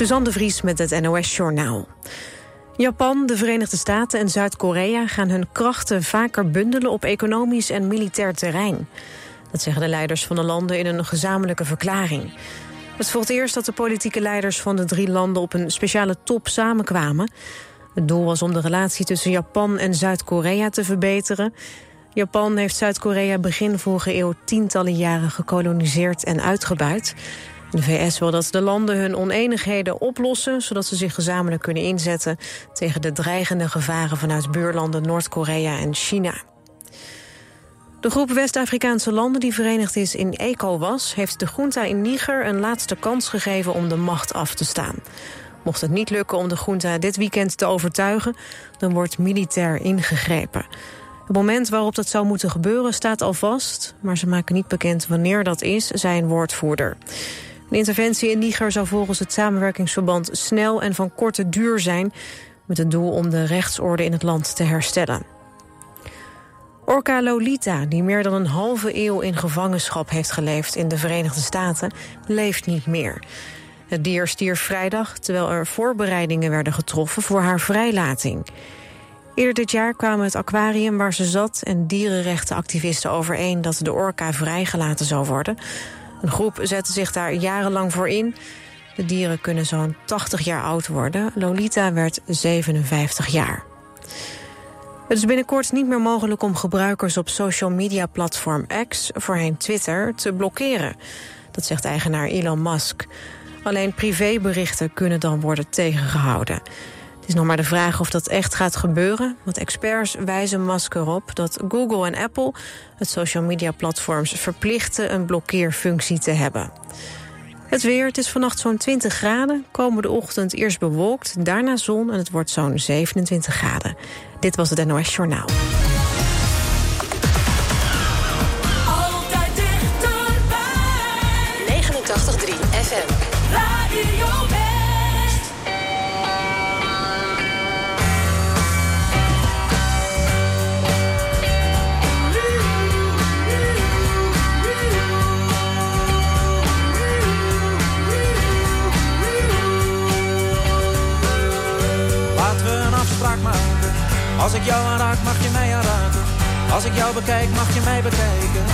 Suzanne Vries met het NOS Journaal. Japan, de Verenigde Staten en Zuid-Korea gaan hun krachten vaker bundelen op economisch en militair terrein. Dat zeggen de leiders van de landen in een gezamenlijke verklaring. Het het eerst dat de politieke leiders van de drie landen op een speciale top samenkwamen. Het doel was om de relatie tussen Japan en Zuid-Korea te verbeteren. Japan heeft Zuid-Korea begin vorige eeuw tientallen jaren gekoloniseerd en uitgebuit. De VS wil dat de landen hun oneenigheden oplossen... zodat ze zich gezamenlijk kunnen inzetten... tegen de dreigende gevaren vanuit buurlanden Noord-Korea en China. De groep West-Afrikaanse landen die verenigd is in ECOWAS... heeft de junta in Niger een laatste kans gegeven om de macht af te staan. Mocht het niet lukken om de junta dit weekend te overtuigen... dan wordt militair ingegrepen. Het moment waarop dat zou moeten gebeuren staat al vast... maar ze maken niet bekend wanneer dat is, zijn woordvoerder. De interventie in Niger zou volgens het samenwerkingsverband snel en van korte duur zijn... met het doel om de rechtsorde in het land te herstellen. Orca Lolita, die meer dan een halve eeuw in gevangenschap heeft geleefd in de Verenigde Staten, leeft niet meer. Het dier stierf vrijdag terwijl er voorbereidingen werden getroffen voor haar vrijlating. Eerder dit jaar kwamen het aquarium waar ze zat en dierenrechtenactivisten overeen dat de orka vrijgelaten zou worden. Een groep zette zich daar jarenlang voor in. De dieren kunnen zo'n 80 jaar oud worden. Lolita werd 57 jaar. Het is binnenkort niet meer mogelijk om gebruikers op social media platform X, voorheen Twitter, te blokkeren. Dat zegt eigenaar Elon Musk. Alleen privéberichten kunnen dan worden tegengehouden is nog maar de vraag of dat echt gaat gebeuren. Want experts wijzen Musk erop dat Google en Apple... het social media platforms verplichten een blokkeerfunctie te hebben. Het weer, het is vannacht zo'n 20 graden. Komende ochtend eerst bewolkt, daarna zon en het wordt zo'n 27 graden. Dit was het NOS Journaal. Als ik jou aanraak, mag je mij aanraken. Als ik jou bekijk, mag je mij bekijken.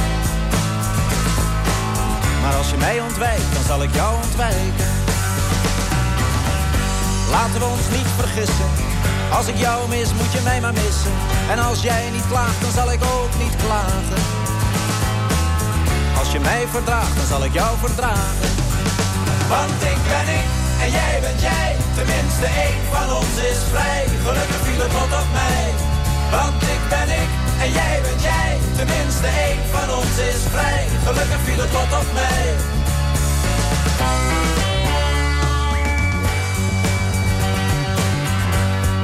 Maar als je mij ontwijkt, dan zal ik jou ontwijken. Laten we ons niet vergissen. Als ik jou mis, moet je mij maar missen. En als jij niet klaagt, dan zal ik ook niet klagen. Als je mij verdraagt, dan zal ik jou verdragen. Want ik ben ik en jij bent jij. Tenminste, één van ons is vrij. Gelukkig viel het lot op mij. Want ik ben ik en jij bent jij. Tenminste, één van ons is vrij. Gelukkig viel het lot op mij.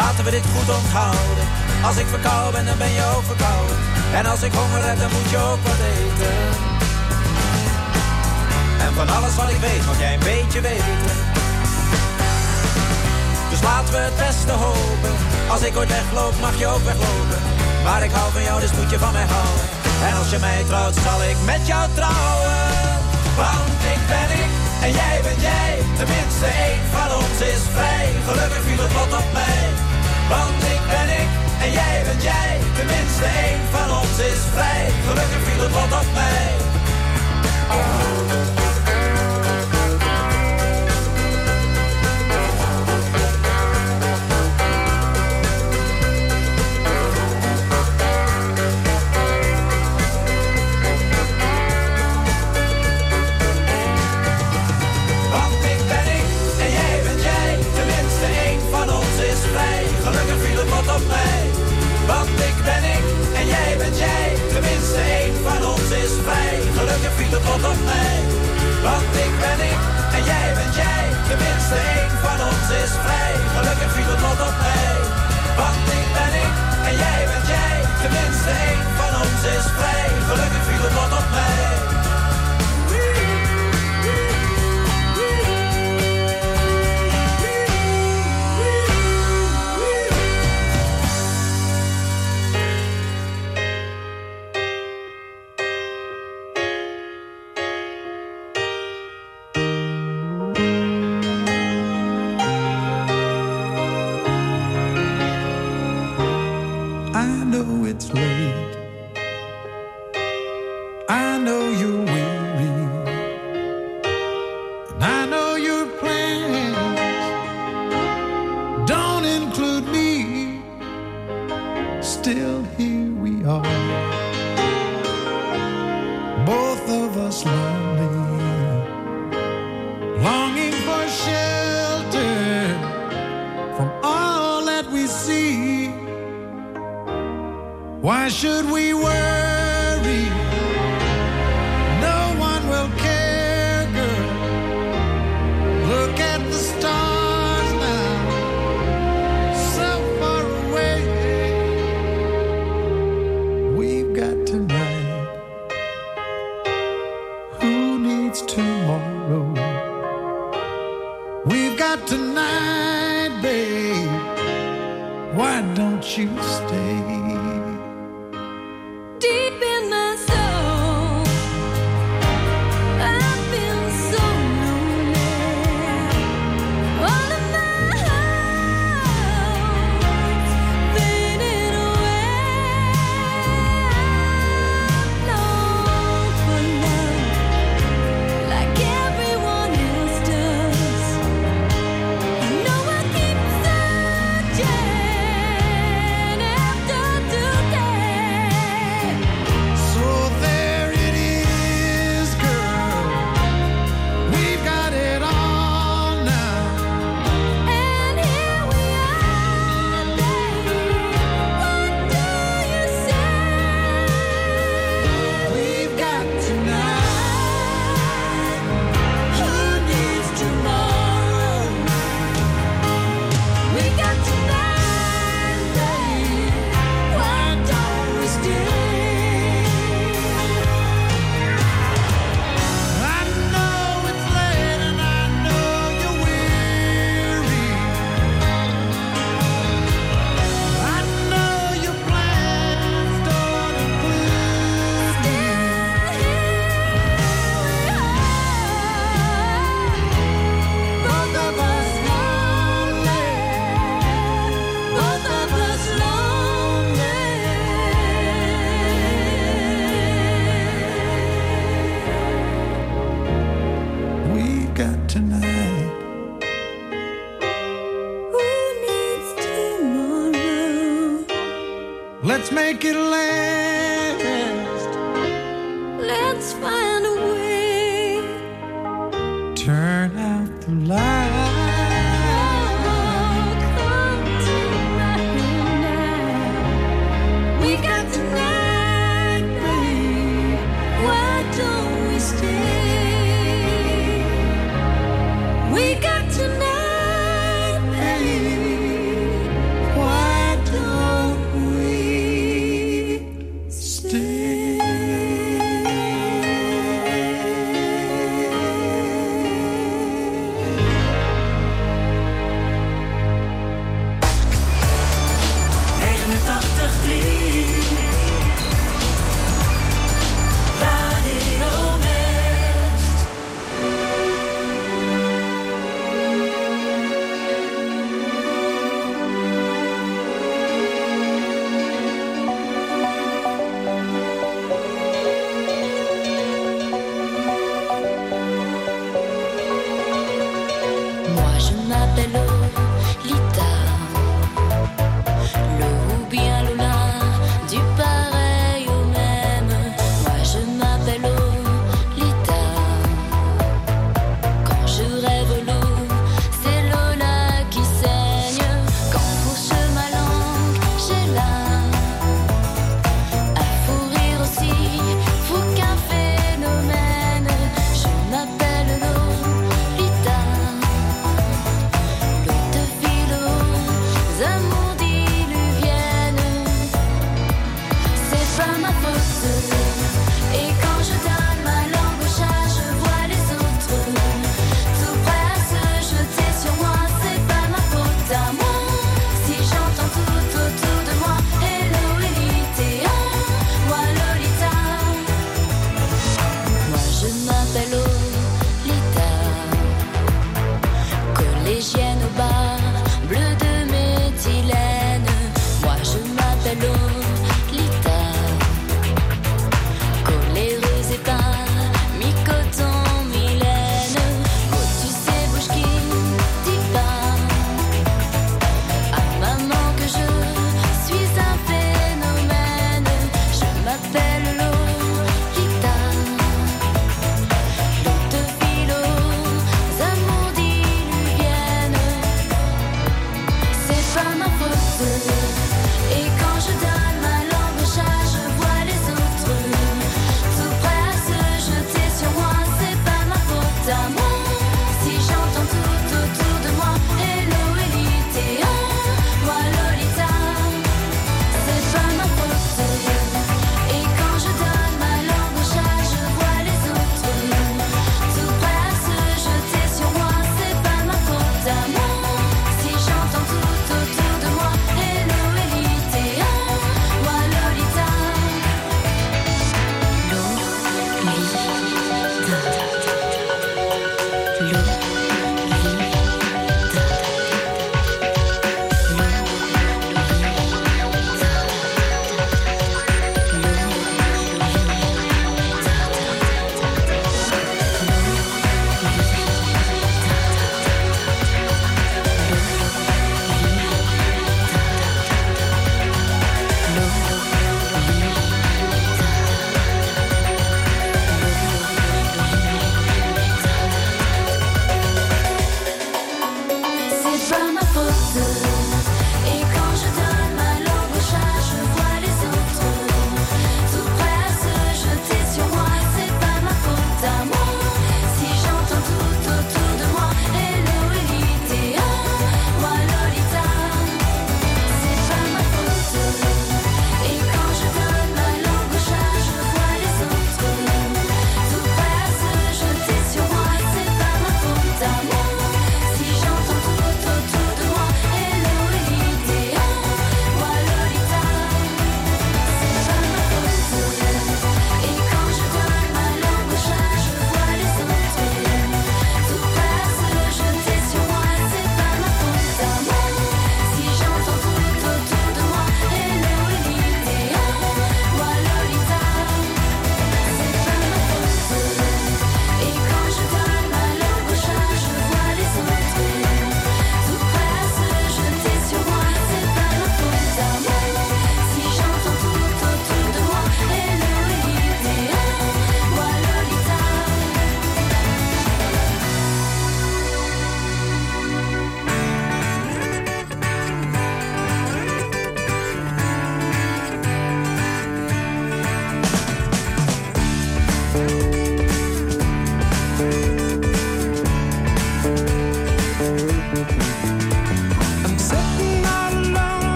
Laten we dit goed onthouden. Als ik verkouden ben, dan ben je ook verkouden. En als ik honger heb, dan moet je ook wat eten. En van alles wat ik weet, mag jij een beetje weten. Laten we het beste hopen. Als ik ooit wegloop, mag je ook weglopen. Maar ik hou van jou, dus moet je van mij houden. En als je mij trouwt, zal ik met jou trouwen. Want ik ben ik en jij bent jij. Tenminste, één van ons is vrij. Gelukkig viel het lot op mij. Want ik ben ik en jij bent jij. Tenminste, één van ons is vrij. Gelukkig viel het lot op mij. Want ik ben ik en jij bent jij. Tenminste, één van ons is vrij. Gelukkig viel het lot op mij. Want ik ben ik en jij bent jij. Tenminste, één van ons is vrij. Gelukkig viel het lot op mij. Why should we worry? No one will care, girl. Look at the stars now, so far away. We've got tonight. Who needs tomorrow? We've got tonight, babe. Why don't you stay? naked land.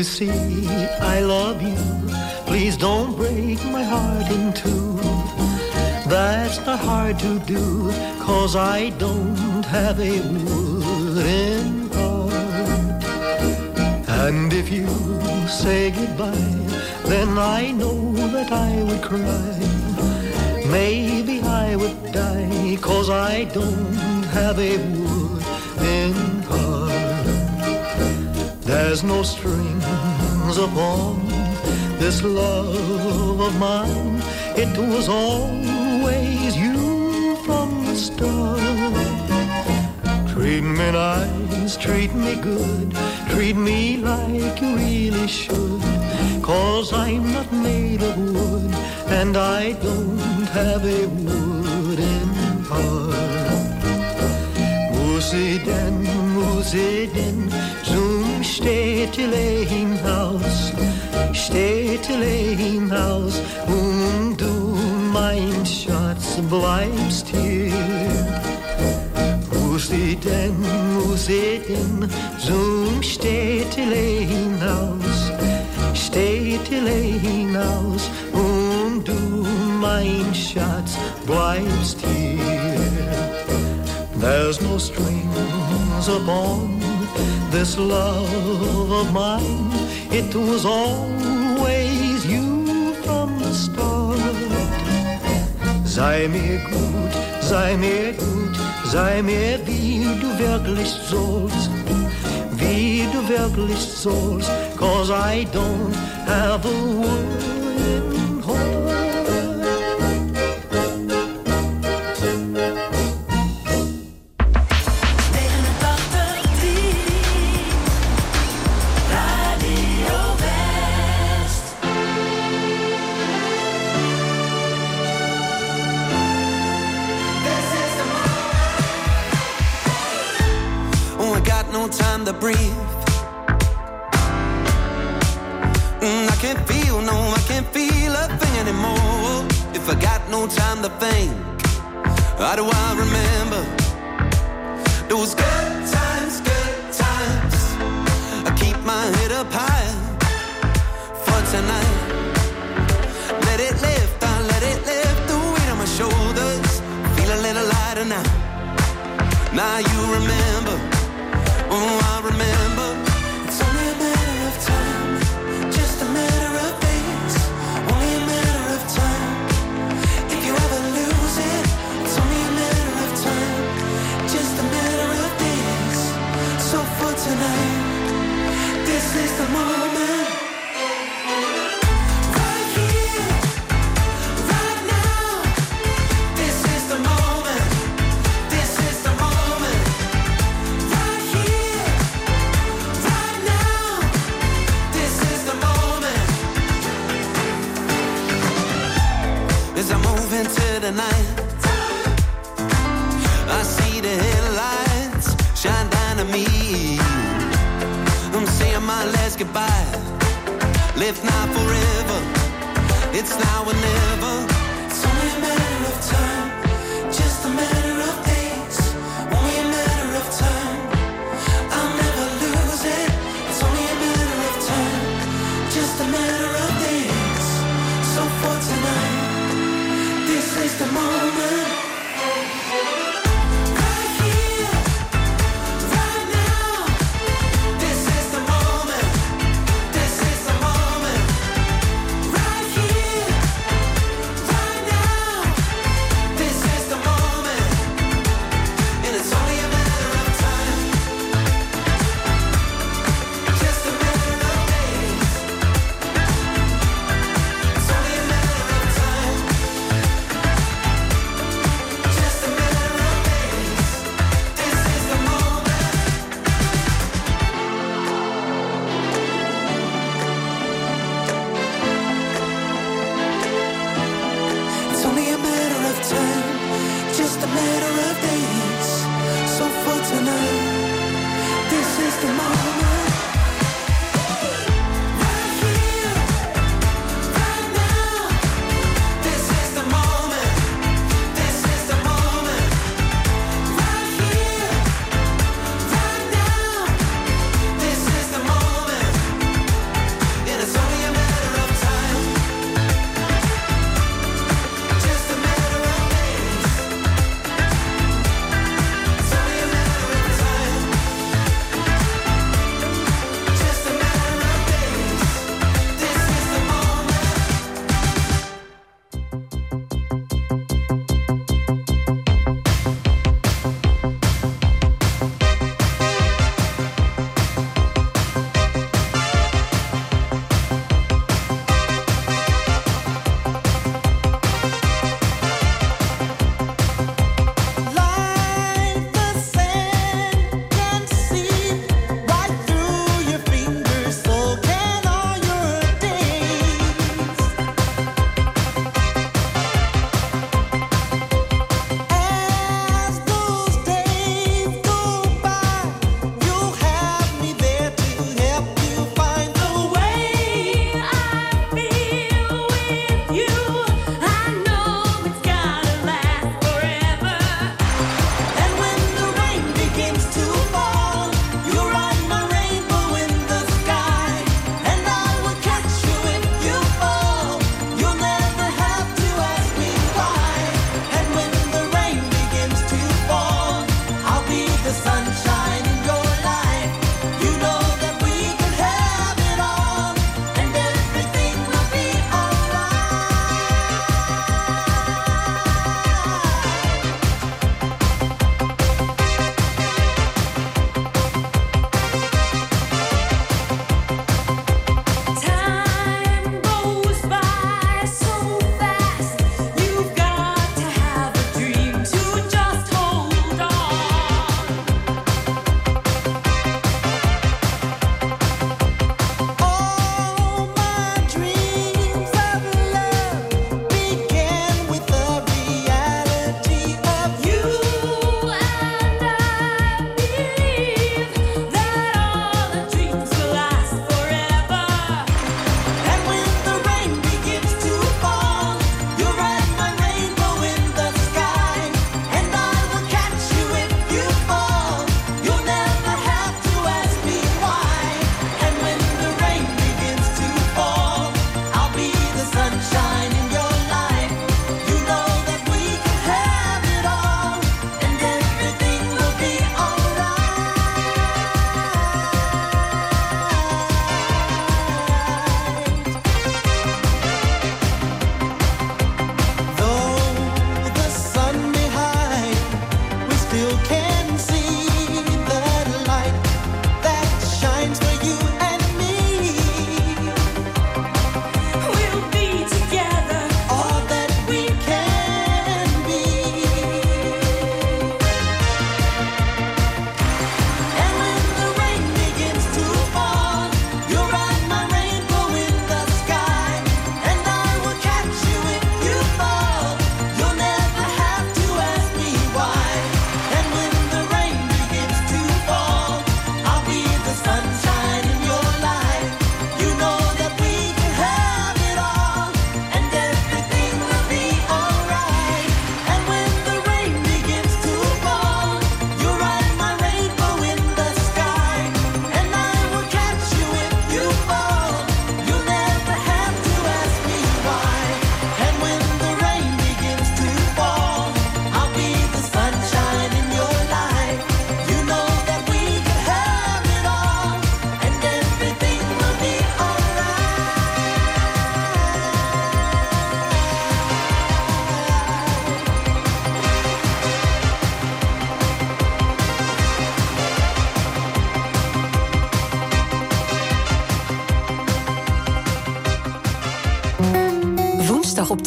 you see I love you, please don't break my heart in two. That's not hard to do, cause I don't have a wooden heart. And if you say goodbye, then I know that I would cry. Maybe I would die, cause I don't have a wooden There's no strings upon this love of mine. It was always you from the start. Treat me nice, treat me good, treat me like you really should. Cause I'm not made of wood, and I don't have a wooden heart. Moosey den, it in, zoom steht allein Haus, steht allein Haus und du, mein Schatz, bleibst hier. Wo sie denn, wo sie denn, zum steht allein Haus, steht allein house, und um du, mein Schatz, bleibst hier. There's no strings upon this love of mine. It was always you from the start. Sei mir gut, sei mir gut, sei mir wie du wirklich sollst. Wie du wirklich sollst, cause I don't have a wooden heart. For tonight. Let it lift, I let it lift the weight on my shoulders. Feel a little lighter now. Now you remember. Oh, I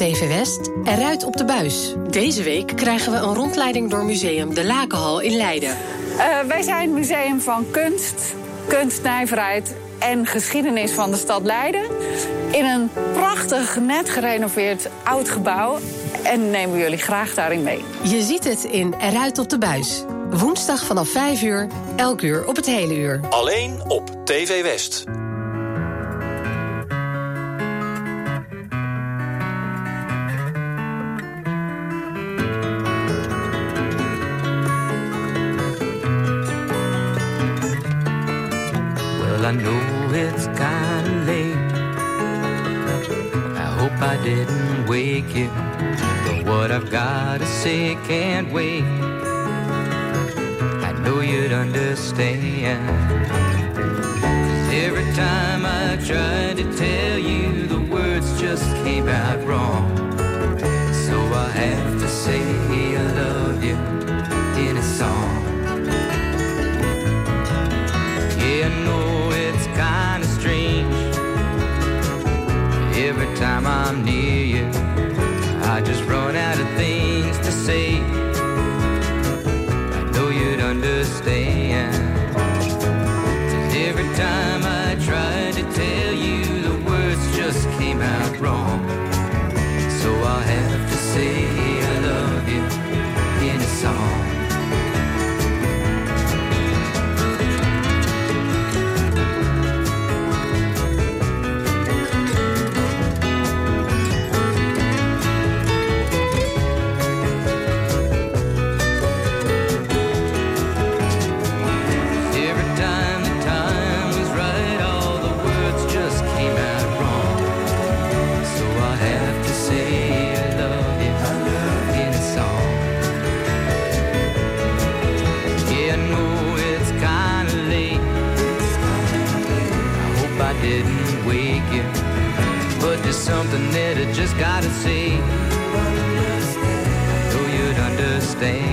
TV West, eruit op de buis. Deze week krijgen we een rondleiding door museum De Lakenhal in Leiden. Uh, wij zijn het museum van kunst, kunstnijverheid en geschiedenis van de stad Leiden. In een prachtig, net gerenoveerd oud gebouw. En nemen we jullie graag daarin mee. Je ziet het in Eruit op de buis. Woensdag vanaf 5 uur, elk uur op het hele uur. Alleen op TV West. Well, I know it's kinda late. I hope I didn't wake you. But what I've gotta say can't wait. I know you'd understand. every time I tried to tell you, the words just came out wrong. So I have to say I'm gotta say. So you'd understand.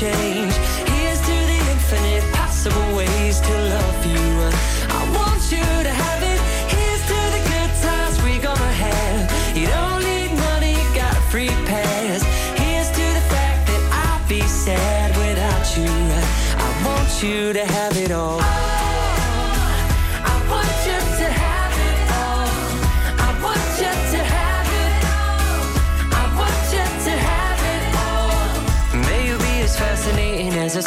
change.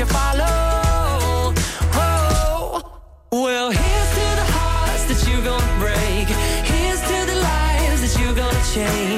you follow. Whoa. Well, here's to the hearts that you're gonna break. Here's to the lives that you're gonna change.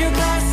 your glass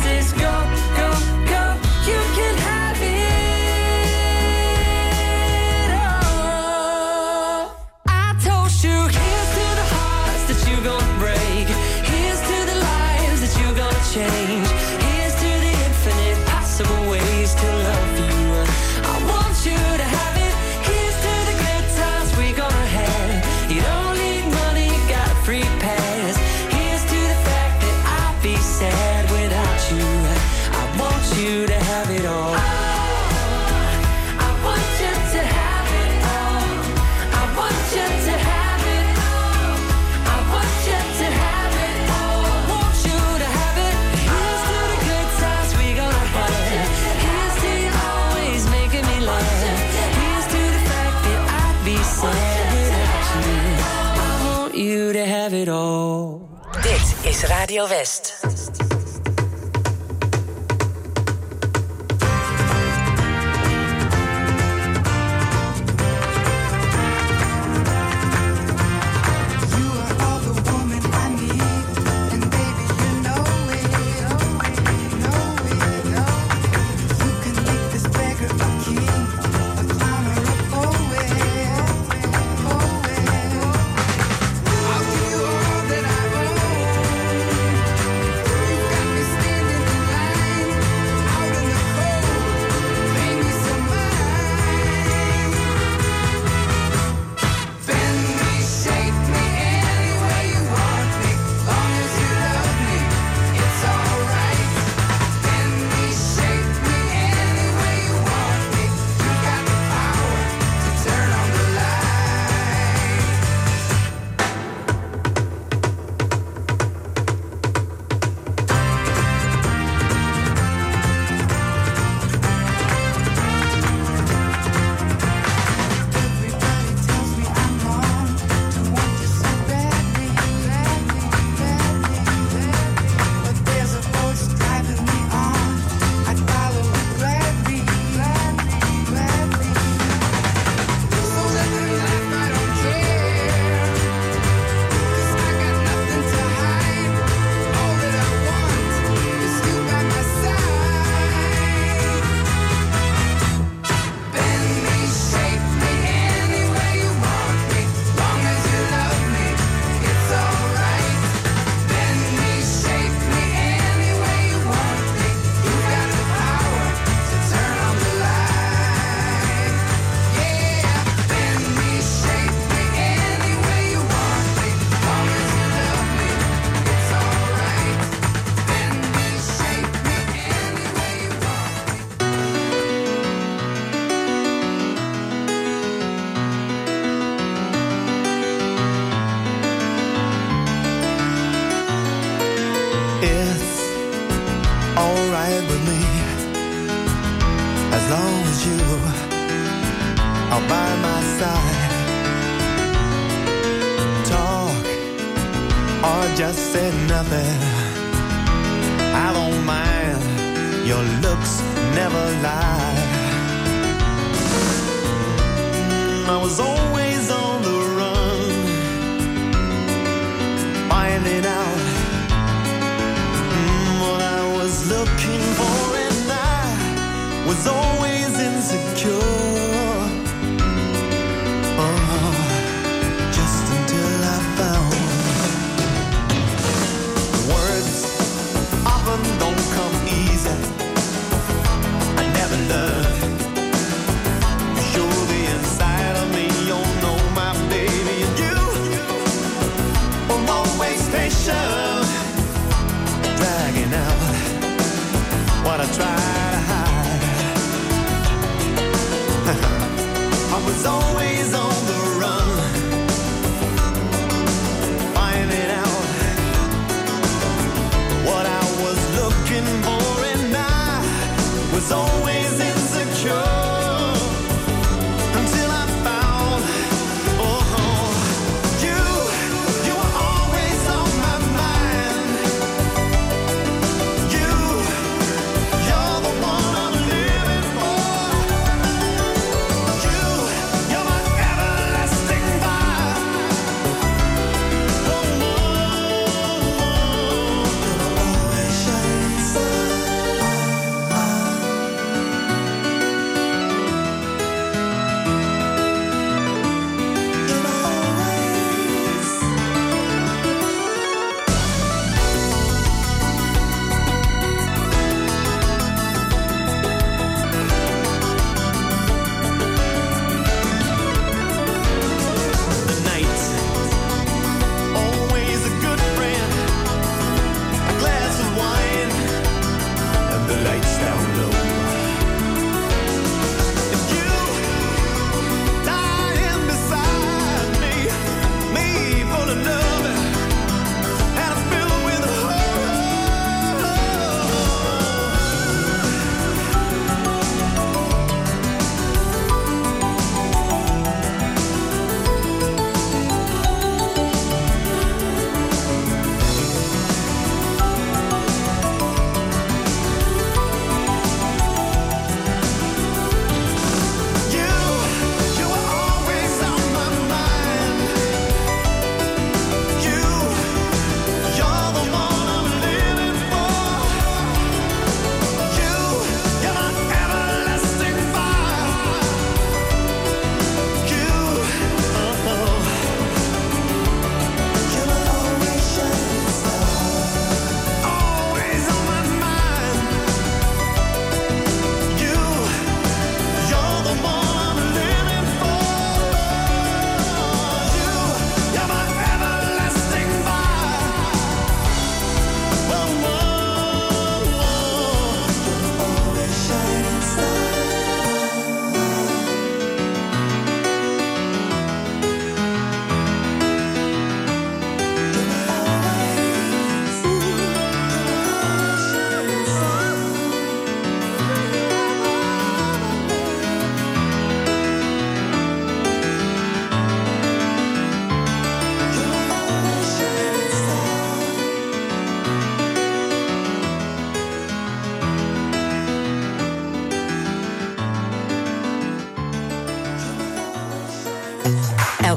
Vest.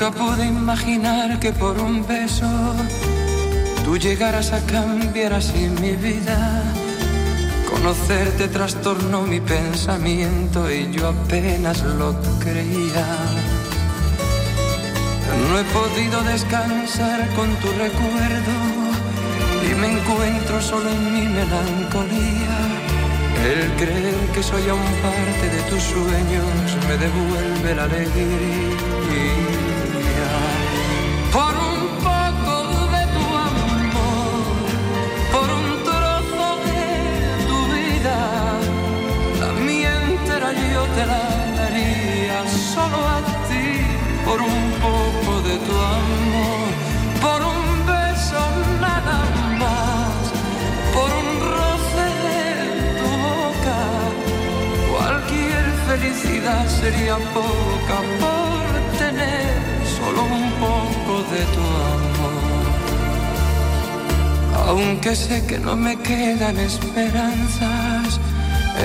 Nunca pude imaginar que por un beso tú llegaras a cambiar así mi vida. Conocerte trastornó mi pensamiento y yo apenas lo creía. No he podido descansar con tu recuerdo y me encuentro solo en mi melancolía. El creer que soy aún parte de tus sueños me devuelve la alegría. Por un poco de tu amor, por un beso nada más, por un roce de tu boca. Cualquier felicidad sería poca por tener solo un poco de tu amor. Aunque sé que no me quedan esperanzas,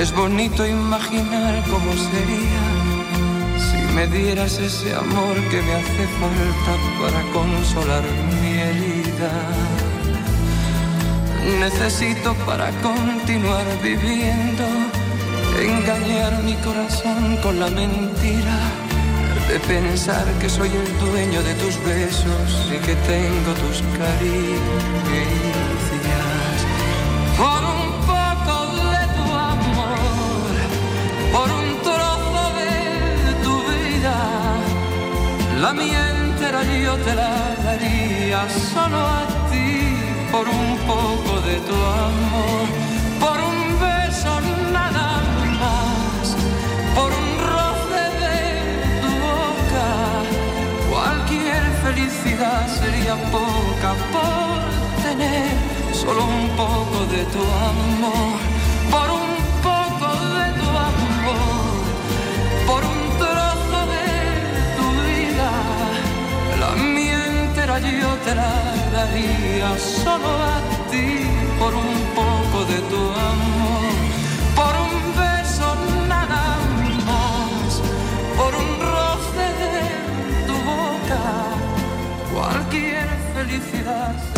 es bonito imaginar cómo sería me dieras ese amor que me hace falta para consolar mi herida. Necesito para continuar viviendo engañar mi corazón con la mentira de pensar que soy el dueño de tus besos y que tengo tus caricias. La mía entera yo te la daría solo a ti. Por un poco de tu amor, por un beso nada más, por un roce de tu boca. Cualquier felicidad sería poca por tener solo un poco de tu amor, por un yo te la daría solo a ti por un poco de tu amor, por un beso nada más, por un roce de tu boca. Cualquier felicidad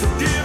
to.